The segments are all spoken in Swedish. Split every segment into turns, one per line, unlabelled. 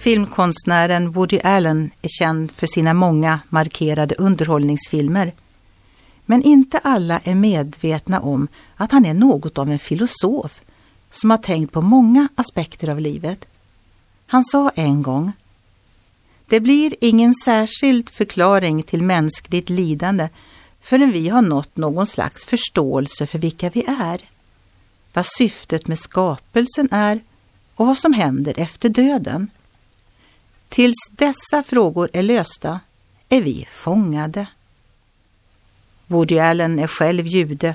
Filmkonstnären Woody Allen är känd för sina många markerade underhållningsfilmer. Men inte alla är medvetna om att han är något av en filosof som har tänkt på många aspekter av livet. Han sa en gång Det blir ingen särskild förklaring till mänskligt lidande förrän vi har nått någon slags förståelse för vilka vi är. Vad syftet med skapelsen är och vad som händer efter döden. Tills dessa frågor är lösta är vi fångade. Woody Allen är själv jude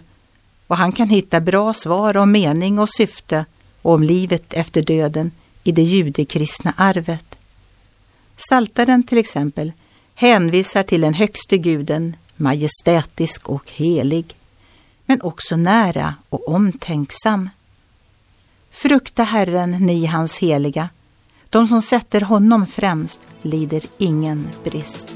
och han kan hitta bra svar om mening och syfte och om livet efter döden i det judekristna arvet. Saltaren till exempel hänvisar till den högste guden, majestätisk och helig, men också nära och omtänksam. Frukta Herren, ni hans heliga. De som sätter honom främst lider ingen brist.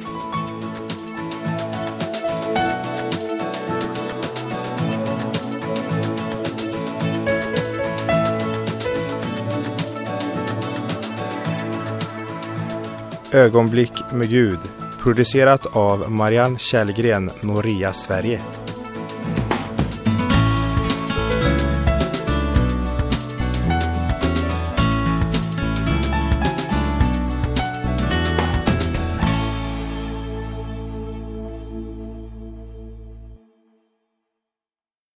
Ögonblick med Gud producerat av Marianne Källgren, Noria Sverige.